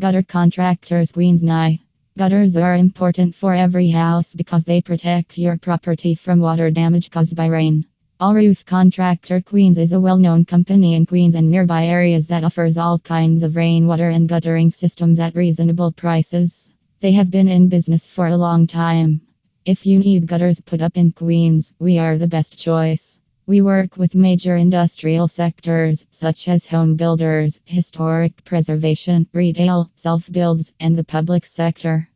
Gutter Contractors Queens Nye. Gutters are important for every house because they protect your property from water damage caused by rain. All Roof Contractor Queens is a well known company in Queens and nearby areas that offers all kinds of rainwater and guttering systems at reasonable prices. They have been in business for a long time. If you need gutters put up in Queens, we are the best choice. We work with major industrial sectors such as home builders, historic preservation, retail, self builds, and the public sector.